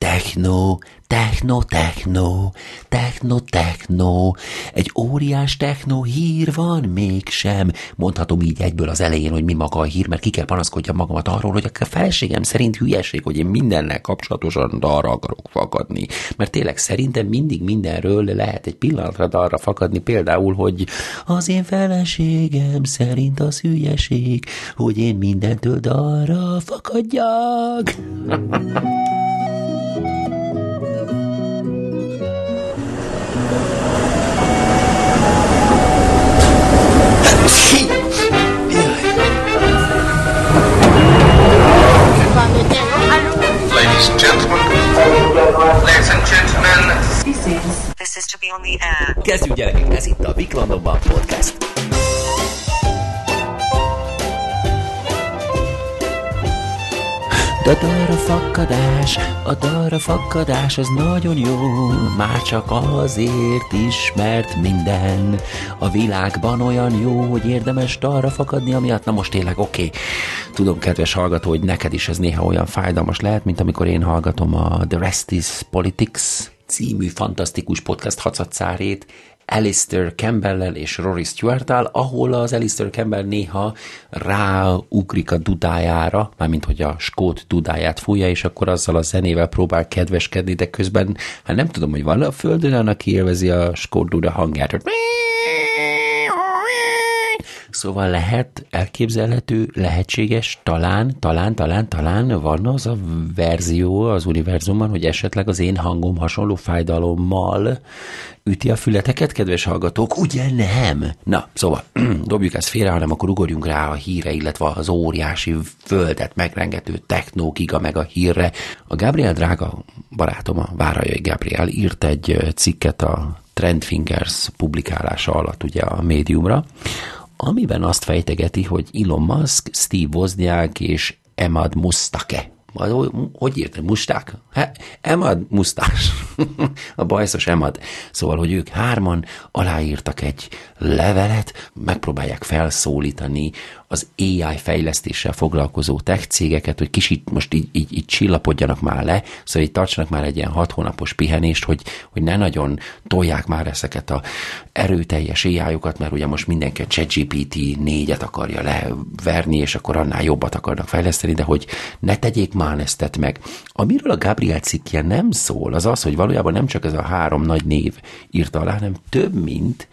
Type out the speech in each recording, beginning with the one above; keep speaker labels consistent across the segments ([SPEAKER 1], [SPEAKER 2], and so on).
[SPEAKER 1] Techno, techno, techno, techno, techno. Egy óriás techno hír van mégsem. Mondhatom így egyből az elején, hogy mi maga a hír, mert ki kell panaszkodjam magamat arról, hogy a feleségem szerint hülyeség, hogy én mindennel kapcsolatosan arra akarok fakadni. Mert tényleg szerintem mindig mindenről lehet egy pillanatra arra fakadni, például, hogy az én feleségem szerint az hülyeség, hogy én mindentől arra fakadjak. a fakadás az nagyon jó, már csak azért is, mert minden a világban olyan jó, hogy érdemes darra fakadni, amiatt, na most tényleg oké, okay. tudom, kedves hallgató, hogy neked is ez néha olyan fájdalmas lehet, mint amikor én hallgatom a The Rest is Politics című fantasztikus podcast hacacárét, Alistair campbell és Rory stewart ahol az Alistair Campbell néha ráugrik a dudájára, mármint hogy a skót dudáját fújja, és akkor azzal a zenével próbál kedveskedni, de közben, hát nem tudom, hogy van a földön, aki élvezi a skót duda hangját, hogy Szóval lehet, elképzelhető, lehetséges, talán, talán, talán, talán van az a verzió az univerzumban, hogy esetleg az én hangom hasonló fájdalommal üti a fületeket, kedves hallgatók? Ugye nem? Na, szóval dobjuk ezt félre, hanem akkor ugorjunk rá a híre, illetve az óriási földet megrengető technó giga meg a hírre. A Gabriel drága barátom, a Várajai Gabriel írt egy cikket a Trendfingers publikálása alatt ugye a médiumra, amiben azt fejtegeti, hogy Elon Musk, Steve Wozniak és Emad Mustake hogy írtam, musták? Emad musztás. a bajszos Emad. Szóval, hogy ők hárman aláírtak egy levelet, megpróbálják felszólítani az AI fejlesztéssel foglalkozó tech cégeket, hogy kicsit most így, így, így csillapodjanak már le, szóval így tartsanak már egy ilyen hat hónapos pihenést, hogy, hogy ne nagyon tolják már ezeket a erőteljes ai mert ugye most mindenki a ChatGPT 4-et akarja leverni, és akkor annál jobbat akarnak fejleszteni, de hogy ne tegyék már meg. Amiről a Gabriel cikkje nem szól, az az, hogy valójában nem csak ez a három nagy név írta alá, hanem több mint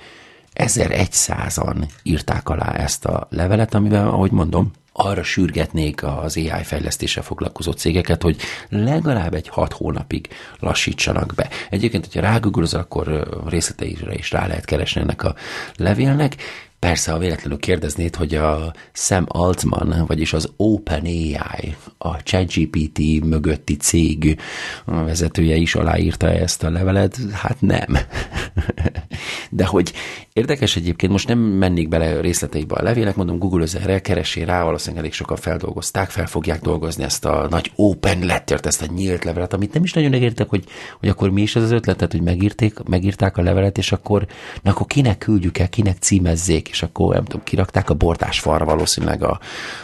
[SPEAKER 1] 1100-an írták alá ezt a levelet, amiben, ahogy mondom, arra sürgetnék az AI fejlesztéssel foglalkozó cégeket, hogy legalább egy hat hónapig lassítsanak be. Egyébként, hogyha rágugolod, akkor részleteire is rá lehet keresni ennek a levélnek, Persze, ha véletlenül kérdeznéd, hogy a Sam Altman, vagyis az OpenAI, a ChatGPT mögötti cég vezetője is aláírta ezt a levelet, hát nem. De hogy érdekes egyébként, most nem mennék bele részleteibe a levélek, mondom, Google erre, keresé rá, valószínűleg elég sokan feldolgozták, fel fogják dolgozni ezt a nagy open lettert, ezt a nyílt levelet, amit nem is nagyon értek, hogy, hogy akkor mi is ez az ötletet, hogy megírték, megírták a levelet, és akkor, na akkor kinek küldjük el, kinek címezzék, és akkor nem tudom, kirakták a bordás falra valószínűleg a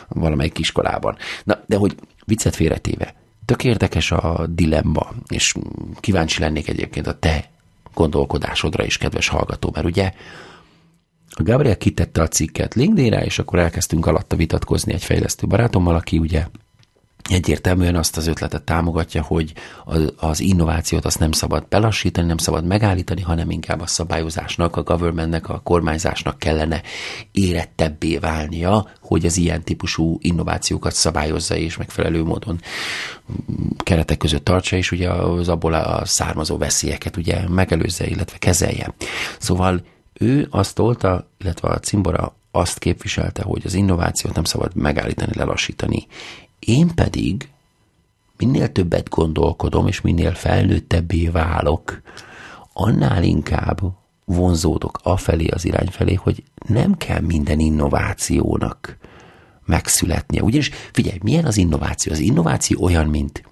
[SPEAKER 1] valamelyik iskolában. Na, de hogy viccet félretéve, tök érdekes a dilemma, és kíváncsi lennék egyébként a te gondolkodásodra is, kedves hallgató, mert ugye a Gabriel kitette a cikket LinkedIn-re, és akkor elkezdtünk alatta vitatkozni egy fejlesztő barátommal, aki ugye egyértelműen azt az ötletet támogatja, hogy az innovációt azt nem szabad belassítani, nem szabad megállítani, hanem inkább a szabályozásnak, a governmentnek, a kormányzásnak kellene érettebbé válnia, hogy az ilyen típusú innovációkat szabályozza és megfelelő módon keretek között tartsa, és ugye az abból a származó veszélyeket ugye megelőzze, illetve kezelje. Szóval ő azt tolta, illetve a cimbora azt képviselte, hogy az innovációt nem szabad megállítani, lelassítani, én pedig minél többet gondolkodom, és minél felnőttebbé válok, annál inkább vonzódok afelé az irány felé, hogy nem kell minden innovációnak megszületnie. Ugyanis figyelj, milyen az innováció? Az innováció olyan, mint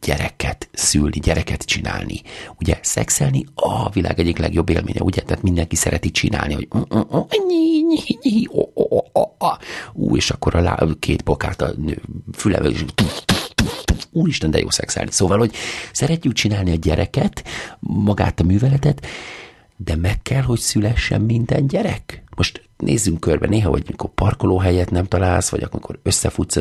[SPEAKER 1] gyereket szülni, gyereket csinálni. Ugye szexelni a világ egyik legjobb élménye, ugye? Tehát mindenki szereti csinálni, hogy ú, és akkor a lá, két bokát a fülevel, és úristen, de jó szexelni. Szóval, hogy szeretjük csinálni a gyereket, magát a műveletet, de meg kell, hogy szülessen minden gyerek. Most nézzünk körbe néha, hogy mikor parkolóhelyet nem találsz, vagy akkor összefutsz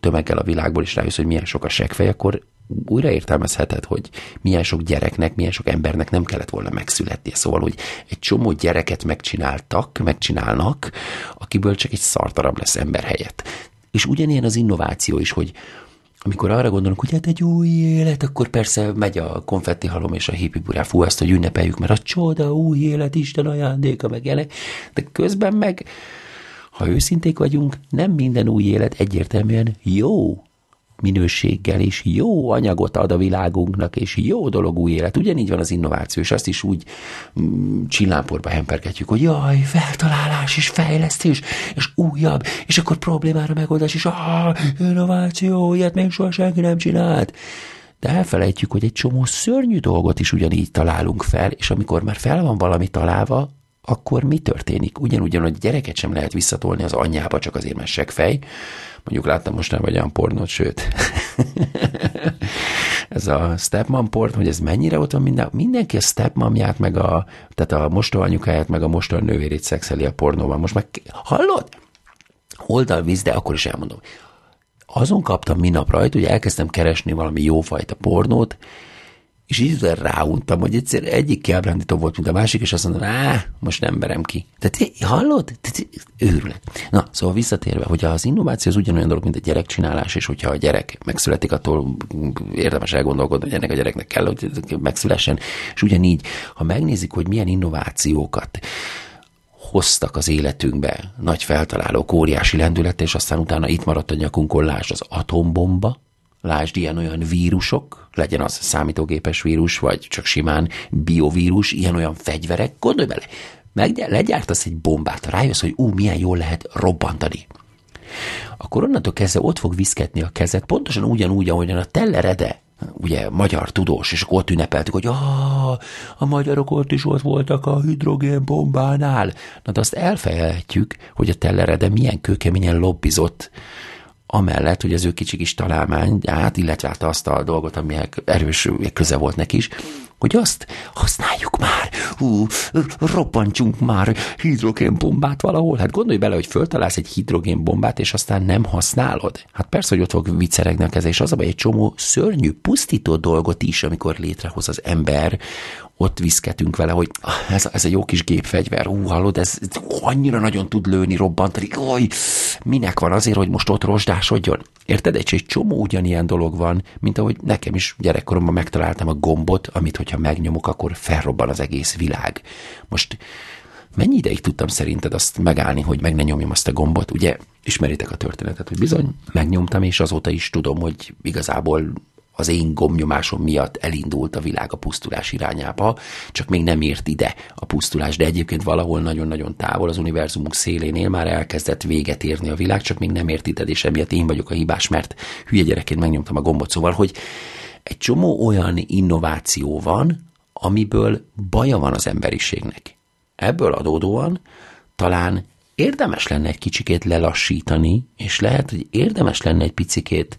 [SPEAKER 1] tömeggel a világból, és rájössz, hogy milyen sok a segfej, akkor újra értelmezheted, hogy milyen sok gyereknek, milyen sok embernek nem kellett volna megszületnie. Szóval, hogy egy csomó gyereket megcsináltak, megcsinálnak, akiből csak egy szartarab lesz ember helyett. És ugyanilyen az innováció is, hogy amikor arra gondolunk, hogy hát egy új élet, akkor persze megy a konfetti halom és a hippi burá, fú, ezt, hogy ünnepeljük, mert a csoda, új élet, Isten ajándéka, meg ilyenek. De közben meg, ha őszinték vagyunk, nem minden új élet egyértelműen jó minőséggel és jó anyagot ad a világunknak, és jó dolog új élet. Ugyanígy van az innováció, és azt is úgy mm, csillámporba hempergetjük, hogy jaj, feltalálás és fejlesztés, és újabb, és akkor problémára megoldás, és ah, innováció, ilyet még soha senki nem csinált. De elfelejtjük, hogy egy csomó szörnyű dolgot is ugyanígy találunk fel, és amikor már fel van valami találva, akkor mi történik? Ugyanúgy, hogy gyereket sem lehet visszatolni az anyjába, csak azért, mert segfej, Mondjuk láttam most nem olyan pornót, sőt. ez a stepmom port, hogy ez mennyire ott van minden, mindenki a stepmomját, meg a, tehát a mosto anyukáját, meg a mosto nővérét szexeli a pornóban. Most meg, hallod? Oldalvíz, de akkor is elmondom. Azon kaptam minap rajta, hogy elkezdtem keresni valami jófajta pornót, és így ráuntam, hogy egyszer egyik kiábrándító volt, mint a másik, és azt mondom, á, most nem verem ki. Tehát hallod? Tehát, őrület. Na, szóval visszatérve, hogy az innováció az ugyanolyan dolog, mint a gyerekcsinálás, és hogyha a gyerek megszületik, attól érdemes elgondolkodni, hogy ennek a gyereknek kell, hogy megszülessen. És ugyanígy, ha megnézik, hogy milyen innovációkat hoztak az életünkbe nagy feltalálók, óriási lendület, és aztán utána itt maradt a nyakunkon, lásd az atombomba, lásd ilyen-olyan vírusok, legyen az számítógépes vírus, vagy csak simán biovírus, ilyen-olyan fegyverek, gondolj bele, meg legyártasz egy bombát, rájössz, hogy ú, milyen jól lehet robbantani. Akkor onnantól kezdve ott fog viszketni a kezed, pontosan ugyanúgy, ahogyan a tellerede, ugye magyar tudós, és akkor ott ünnepeltük, hogy ah, a magyarok ott is ott voltak a hidrogénbombánál. Na de azt elfelejtjük, hogy a tellerede milyen kőkeményen lobbizott amellett, hogy az ő kicsi kis találmányát, illetve hát azt a dolgot, ami erős köze volt neki is, hogy azt használjuk már, hú, robbantsunk már hidrogénbombát valahol. Hát gondolj bele, hogy föltalálsz egy hidrogénbombát, és aztán nem használod. Hát persze, hogy ott fog vicceregni a keze, és az a baj, egy csomó szörnyű, pusztító dolgot is, amikor létrehoz az ember, ott viszketünk vele, hogy ez, ez egy jó kis gépfegyver, hú, hallod, ez, ez annyira nagyon tud lőni, robbantani, oly, minek van azért, hogy most ott rozsdásodjon? Érted? Egy, egy csomó ugyanilyen dolog van, mint ahogy nekem is gyerekkoromban megtaláltam a gombot, amit hogyha megnyomok, akkor felrobban az egész világ. Most mennyi ideig tudtam szerinted azt megállni, hogy meg ne nyomjam azt a gombot? Ugye ismeritek a történetet, hogy bizony megnyomtam, és azóta is tudom, hogy igazából az én gomnyomásom miatt elindult a világ a pusztulás irányába, csak még nem ért ide a pusztulás, de egyébként valahol nagyon-nagyon távol az univerzumunk szélénél már elkezdett véget érni a világ, csak még nem ért ide, és emiatt én vagyok a hibás, mert hülye gyerekként megnyomtam a gombot, szóval, hogy egy csomó olyan innováció van, amiből baja van az emberiségnek. Ebből adódóan talán érdemes lenne egy kicsikét lelassítani, és lehet, hogy érdemes lenne egy picikét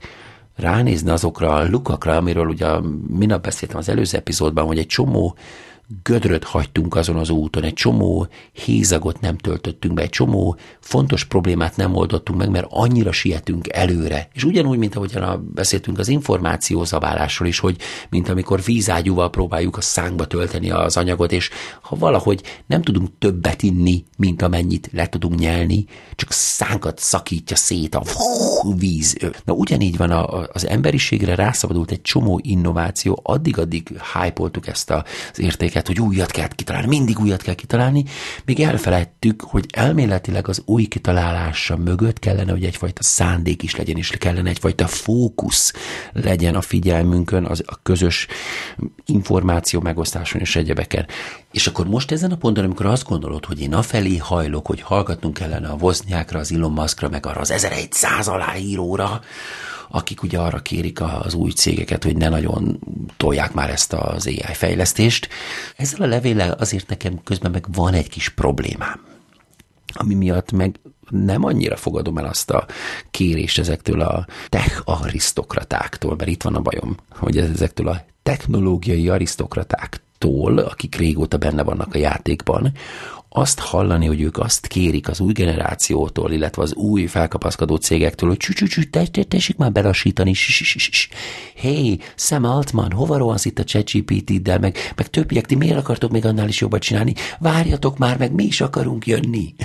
[SPEAKER 1] ránézni azokra a lukakra, amiről ugye minap beszéltem az előző epizódban, hogy egy csomó gödröt hagytunk azon az úton, egy csomó hézagot nem töltöttünk be, egy csomó fontos problémát nem oldottunk meg, mert annyira sietünk előre. És ugyanúgy, mint ahogyan beszéltünk az információzabálásról is, hogy mint amikor vízágyúval próbáljuk a szánkba tölteni az anyagot, és ha valahogy nem tudunk többet inni, mint amennyit le tudunk nyelni, csak szánkat szakítja szét a víz. Na ugyanígy van a, az emberiségre rászabadult egy csomó innováció, addig-addig hype ezt az értéket, hogy újat kell kitalálni, mindig újat kell kitalálni, még elfelejtük, hogy elméletileg az új kitalálása mögött kellene, hogy egyfajta szándék is legyen, és kellene egyfajta fókusz legyen a figyelmünkön, az, a közös információ megosztáson és egyebeken. És akkor most ezen a ponton, amikor azt gondolod, hogy én afelé hajlok, hogy hallgatnunk kellene a Voznyákra, az Elon Muskra, meg arra az 1100 aláíróra, akik ugye arra kérik az új cégeket, hogy ne nagyon tolják már ezt az AI fejlesztést. Ezzel a levéllel azért nekem közben meg van egy kis problémám, ami miatt meg nem annyira fogadom el azt a kérést ezektől a tech arisztokratáktól, mert itt van a bajom, hogy ezektől a technológiai arisztokratáktól, akik régóta benne vannak a játékban, azt hallani, hogy ők azt kérik az új generációtól, illetve az új felkapaszkodó cégektől, hogy csü tessék már belassítani, hey, Sam Altman, hova rohansz itt a ChatGPT-del, meg, meg többiek, ti miért akartok még annál is jobbat csinálni? Várjatok már, meg mi is akarunk jönni.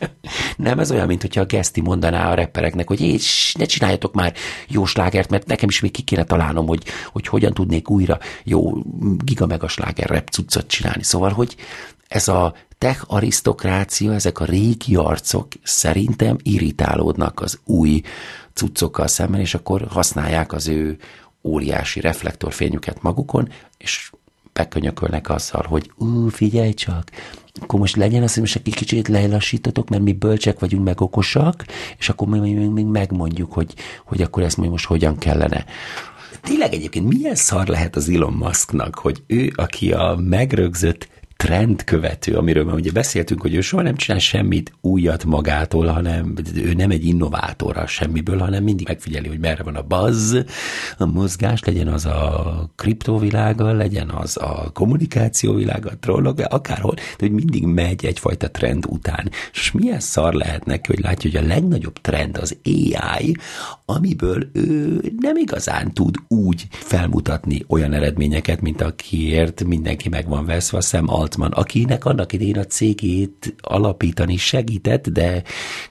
[SPEAKER 1] Nem ez olyan, mint hogyha a Geszti mondaná a rappereknek, hogy és ne csináljatok már jó slágert, mert nekem is még ki kéne találnom, hogy, hogy hogyan tudnék újra jó giga mega sláger rap cuccot csinálni. Szóval, hogy ez a tech arisztokrácia, ezek a régi arcok szerintem irritálódnak az új cuccokkal szemben, és akkor használják az ő óriási reflektorfényüket magukon, és bekönyökölnek azzal, hogy ú, figyelj csak, akkor most legyen az, hogy most egy kicsit lelassítatok, mert mi bölcsek vagyunk, meg okosak, és akkor mi még megmondjuk, hogy, hogy akkor ezt most hogyan kellene. Tényleg egyébként milyen szar lehet az Elon Musknak, hogy ő, aki a megrögzött trendkövető, amiről már ugye beszéltünk, hogy ő soha nem csinál semmit újat magától, hanem ő nem egy innovátor a semmiből, hanem mindig megfigyeli, hogy merre van a buzz, a mozgás, legyen az a kriptovilága, legyen az a kommunikáció világa, a trollok, akárhol, de hogy mindig megy egyfajta trend után. És milyen szar lehet neki, hogy látja, hogy a legnagyobb trend az AI, amiből ő nem igazán tud úgy felmutatni olyan eredményeket, mint akiért mindenki meg van veszve, a szem Altman, akinek annak idén a cégét alapítani segített, de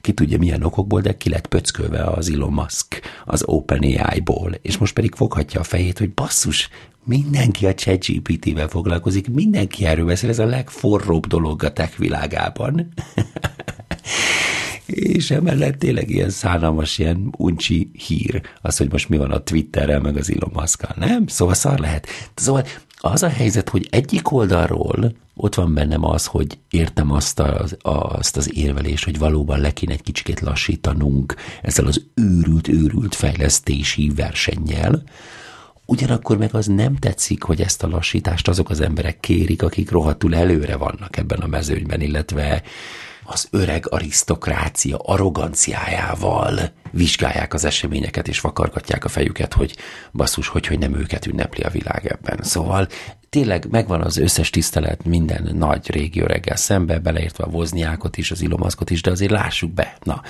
[SPEAKER 1] ki tudja milyen okokból, de ki lett pöckölve az Elon Musk az OpenAI-ból, és most pedig foghatja a fejét, hogy basszus, mindenki a ChatGPT-vel foglalkozik, mindenki erről beszél, ez a legforróbb dolog a tech világában. És emellett tényleg ilyen szánalmas, ilyen uncsi hír, az, hogy most mi van a Twitterrel, meg az Elon musk nem? Szóval szar lehet. Szóval az a helyzet, hogy egyik oldalról ott van bennem az, hogy értem azt az, azt az érvelést, hogy valóban le kéne egy kicsit lassítanunk ezzel az őrült-őrült fejlesztési versennyel, Ugyanakkor meg az nem tetszik, hogy ezt a lassítást azok az emberek kérik, akik rohadtul előre vannak ebben a mezőnyben, illetve az öreg arisztokrácia arroganciájával vizsgálják az eseményeket, és vakargatják a fejüket, hogy basszus, hogy, hogy nem őket ünnepli a világ ebben. Szóval tényleg megvan az összes tisztelet minden nagy régi öreggel szembe, beleértve a Vozniákot is, az Ilomaszkot is, de azért lássuk be. Na,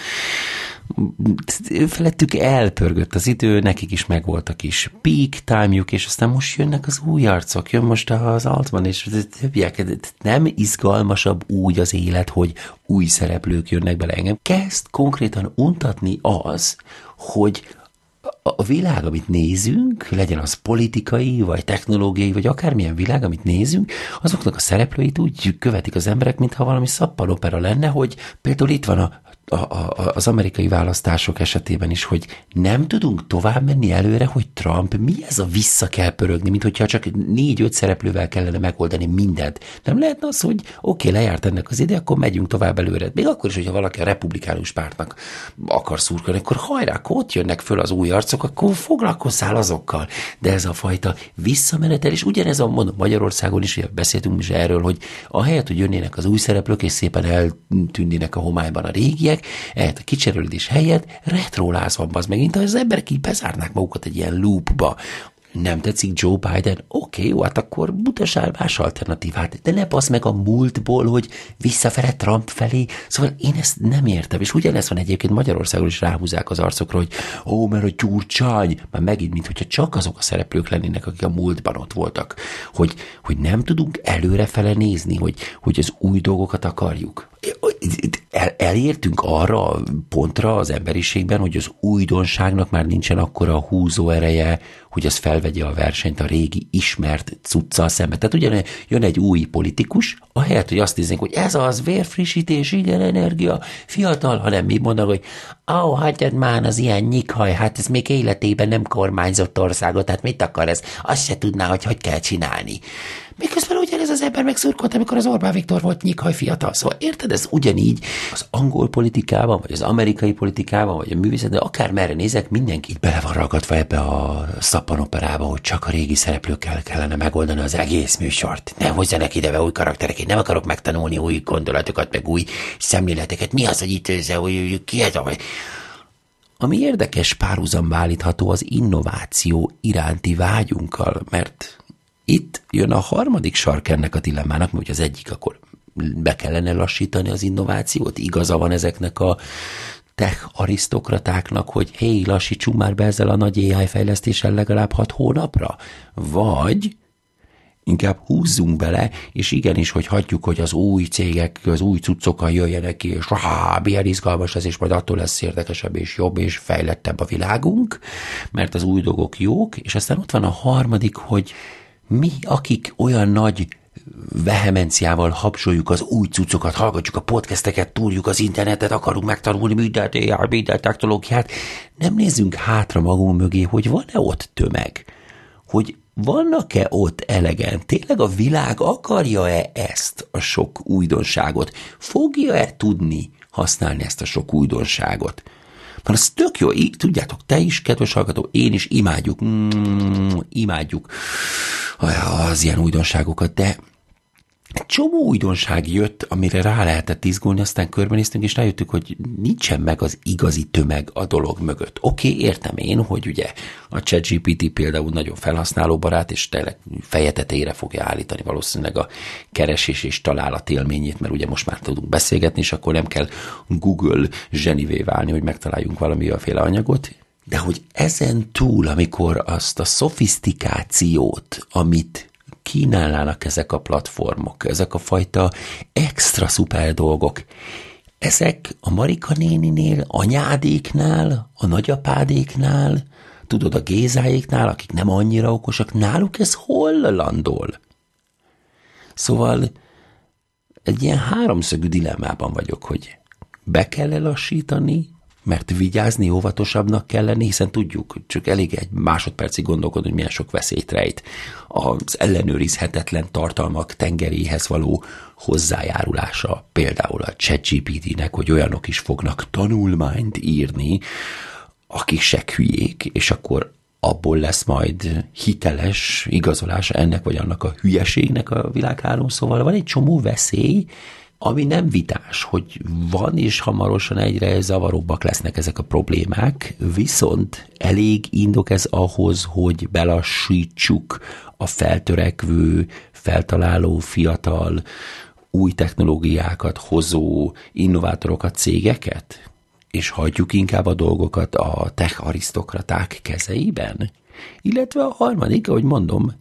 [SPEAKER 1] felettük elpörgött az idő, nekik is megvolt a kis peak time-juk, és aztán most jönnek az új arcok, jön most az Altman, és többiek. Nem izgalmasabb úgy az élet, hogy új szereplők jönnek bele engem. Kezd konkrétan untatni az, hogy a világ, amit nézünk, legyen az politikai, vagy technológiai, vagy akármilyen világ, amit nézünk, azoknak a szereplőit úgy követik az emberek, mintha valami szappanopera lenne, hogy például itt van a a, a, az amerikai választások esetében is, hogy nem tudunk tovább menni előre, hogy Trump mi ez a vissza kell pörögni, mint hogyha csak négy-öt szereplővel kellene megoldani mindent. Nem lehetne az, hogy oké, okay, lejárt ennek az ide, akkor megyünk tovább előre. Még akkor is, hogyha valaki a republikánus pártnak akar szurkolni, akkor hajrá, akkor ott jönnek föl az új arcok, akkor foglalkozzál azokkal. De ez a fajta visszamenetel, és ugyanez a mondom, Magyarországon is, beszéltünk is erről, hogy ahelyett, hogy jönnének az új szereplők, és szépen eltűnnének a homályban a régiek, ehhez a kicserélődés helyett retroláz van, az megint az emberek így bezárnák magukat egy ilyen loopba, nem tetszik Joe Biden, oké, okay, jó, hát akkor mutasál más alternatívát, de ne basz meg a múltból, hogy visszafele Trump felé. Szóval én ezt nem értem, és ugyanez van egyébként Magyarországon is ráhúzák az arcokra, hogy ó, mert a gyurcsány, már megint, mint hogyha csak azok a szereplők lennének, akik a múltban ott voltak, hogy, hogy nem tudunk előrefele nézni, hogy, hogy az új dolgokat akarjuk. El, elértünk arra a pontra az emberiségben, hogy az újdonságnak már nincsen akkora húzó ereje, hogy az felvegye a versenyt a régi ismert cuccal szembe. Tehát ugyan jön egy új politikus, ahelyett, hogy azt néznénk, hogy ez az vérfrissítés, igen, energia, fiatal, hanem mi mondanak, hogy ó, hagyjad már az ilyen nyikhaj, hát ez még életében nem kormányzott országot, tehát mit akar ez? Azt se tudná, hogy hogy kell csinálni Miközben ugyanez az ember megszurkolt, amikor az Orbán Viktor volt nyikhaj fiatal. Szóval érted, ez ugyanígy az angol politikában, vagy az amerikai politikában, vagy a művészet, de akár merre nézek, mindenki így bele van ragadva ebbe a szappanoperába, hogy csak a régi szereplőkkel kellene megoldani az egész műsort. Ne hozzanak ide új karaktereket, nem akarok megtanulni új gondolatokat, meg új szemléleteket. Mi az, hogy itt ez, hogy ki ez, vagy ami érdekes párhuzamba állítható az innováció iránti vágyunkkal, mert itt jön a harmadik sark ennek a dilemmának, hogy az egyik akkor be kellene lassítani az innovációt, igaza van ezeknek a tech arisztokratáknak, hogy hé, lassítsunk már be ezzel a nagy AI fejlesztéssel legalább hat hónapra, vagy inkább húzzunk bele, és igenis, hogy hagyjuk, hogy az új cégek, az új cuccokkal jöjjenek ki, és rá, milyen izgalmas ez, és majd attól lesz érdekesebb, és jobb, és fejlettebb a világunk, mert az új dolgok jók, és aztán ott van a harmadik, hogy mi, akik olyan nagy vehemenciával hapsoljuk az új cuccokat, hallgatjuk a podcasteket, túrjuk az internetet, akarunk megtanulni mindent, AI, minden technológiát, nem nézzünk hátra magunk mögé, hogy van-e ott tömeg, hogy vannak-e ott elegen? Tényleg a világ akarja-e ezt a sok újdonságot? Fogja-e tudni használni ezt a sok újdonságot? Mert az tök jó, így, tudjátok, te is, kedves hallgató, én is imádjuk, mm, imádjuk. Az ilyen újdonságokat, de egy csomó újdonság jött, amire rá lehetett izgulni, aztán körbenéztünk, és rájöttük, hogy nincsen meg az igazi tömeg a dolog mögött. Oké, okay, értem én, hogy ugye a ChatGPT például nagyon felhasználóbarát, és tényleg fejetetére fogja állítani valószínűleg a keresés és találat élményét, mert ugye most már tudunk beszélgetni, és akkor nem kell Google zsenivé válni, hogy megtaláljunk valami féle anyagot, de hogy ezen túl, amikor azt a szofisztikációt, amit kínálnának ezek a platformok, ezek a fajta extra szuper dolgok, ezek a Marika néninél, anyádéknál, a nagyapádéknál, tudod, a Gézáéknál, akik nem annyira okosak, náluk ez hol landol? Szóval egy ilyen háromszögű dilemmában vagyok, hogy be kell elassítani, mert vigyázni óvatosabbnak kell lenni, hiszen tudjuk, csak elég egy másodpercig gondolkodni, hogy milyen sok veszélyt rejt az ellenőrizhetetlen tartalmak tengeréhez való hozzájárulása, például a ChatGPT-nek, hogy olyanok is fognak tanulmányt írni, akik se hülyék, és akkor abból lesz majd hiteles igazolása ennek vagy annak a hülyeségnek a világhálón. Szóval van egy csomó veszély, ami nem vitás, hogy van és hamarosan egyre zavaróbbak lesznek ezek a problémák, viszont elég indok ez ahhoz, hogy belassítsuk a feltörekvő, feltaláló, fiatal, új technológiákat hozó innovátorokat, cégeket, és hagyjuk inkább a dolgokat a tech arisztokraták kezeiben? Illetve a harmadik, ahogy mondom,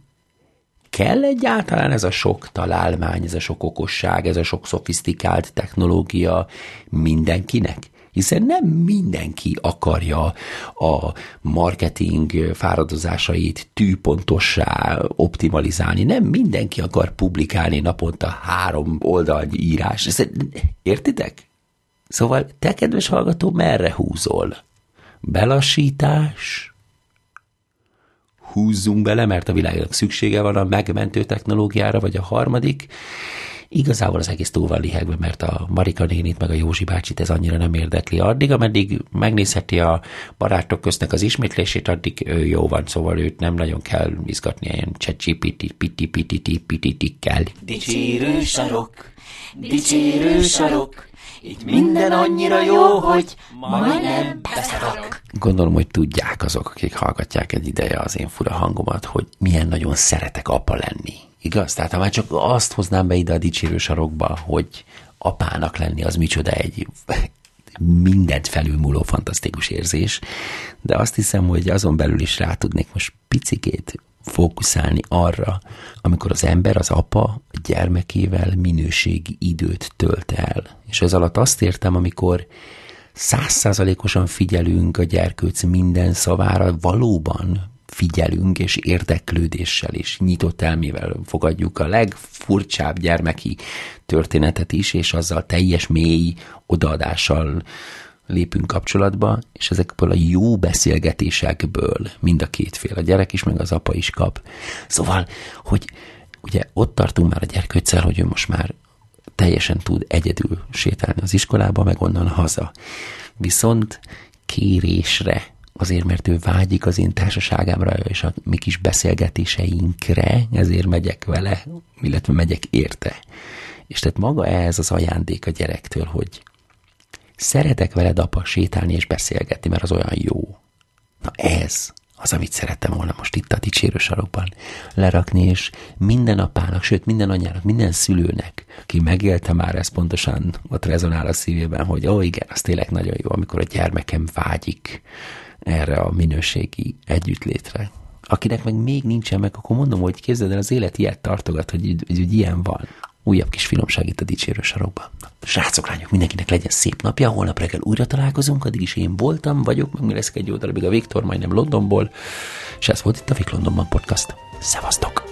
[SPEAKER 1] kell egyáltalán ez a sok találmány, ez a sok okosság, ez a sok szofisztikált technológia mindenkinek? Hiszen nem mindenki akarja a marketing fáradozásait tűpontossá optimalizálni, nem mindenki akar publikálni naponta három oldal írás. Értitek? Szóval te, kedves hallgató, merre húzol? Belassítás, húzzunk bele, mert a világnak szüksége van a megmentő technológiára, vagy a harmadik, igazából az egész túl van lihegve, mert a Marika nénit meg a Józsi bácsit ez annyira nem érdekli. Addig, ameddig megnézheti a barátok köznek az ismétlését, addig ő jó van, szóval őt nem nagyon kell izgatni ilyen csecsipiti, piti, piti, piti, piti, kell.
[SPEAKER 2] Dicsérő sarok, dicsérő sarok, itt minden annyira jó, hogy majdnem beszarok.
[SPEAKER 1] Gondolom, hogy tudják azok, akik hallgatják egy ideje az én fura hangomat, hogy milyen nagyon szeretek apa lenni. Igaz? Tehát ha már csak azt hoznám be ide a dicsérő sarokba, hogy apának lenni, az micsoda egy mindent felülmúló fantasztikus érzés, de azt hiszem, hogy azon belül is rá tudnék most picikét fókuszálni arra, amikor az ember, az apa a gyermekével minőségi időt tölt el. És ez alatt azt értem, amikor százszázalékosan figyelünk a gyerkőc minden szavára, valóban figyelünk, és érdeklődéssel és nyitott elmével fogadjuk a legfurcsább gyermeki történetet is, és azzal teljes mély odaadással lépünk kapcsolatba, és ezekből a jó beszélgetésekből mind a két fél, a gyerek is, meg az apa is kap. Szóval, hogy ugye ott tartunk már a gyerkőccel, hogy ő most már teljesen tud egyedül sétálni az iskolába, meg onnan haza. Viszont kérésre, azért mert ő vágyik az én társaságámra és a mi kis beszélgetéseinkre, ezért megyek vele, illetve megyek érte. És tehát maga ez az ajándék a gyerektől, hogy szeretek veled apa sétálni és beszélgetni, mert az olyan jó. Na ez az, amit szerettem volna most itt a dicsérő sarokban lerakni, és minden apának, sőt minden anyának, minden szülőnek, ki megélte már ezt pontosan, ott rezonál a szívében, hogy ó oh, igen, az tényleg nagyon jó, amikor a gyermekem vágyik erre a minőségi együttlétre. Akinek meg még nincsen meg, akkor mondom, hogy képzeld el, az élet ilyet tartogat, hogy, hogy, hogy ilyen van újabb kis finomság itt a dicsérő sarokban. Srácok, lányok, mindenkinek legyen szép napja, holnap reggel újra találkozunk, addig is én voltam, vagyok, meg mi lesz egy jó darabig a Viktor, majdnem Londonból, és ez volt itt a Vik Londonban podcast. Szevasztok!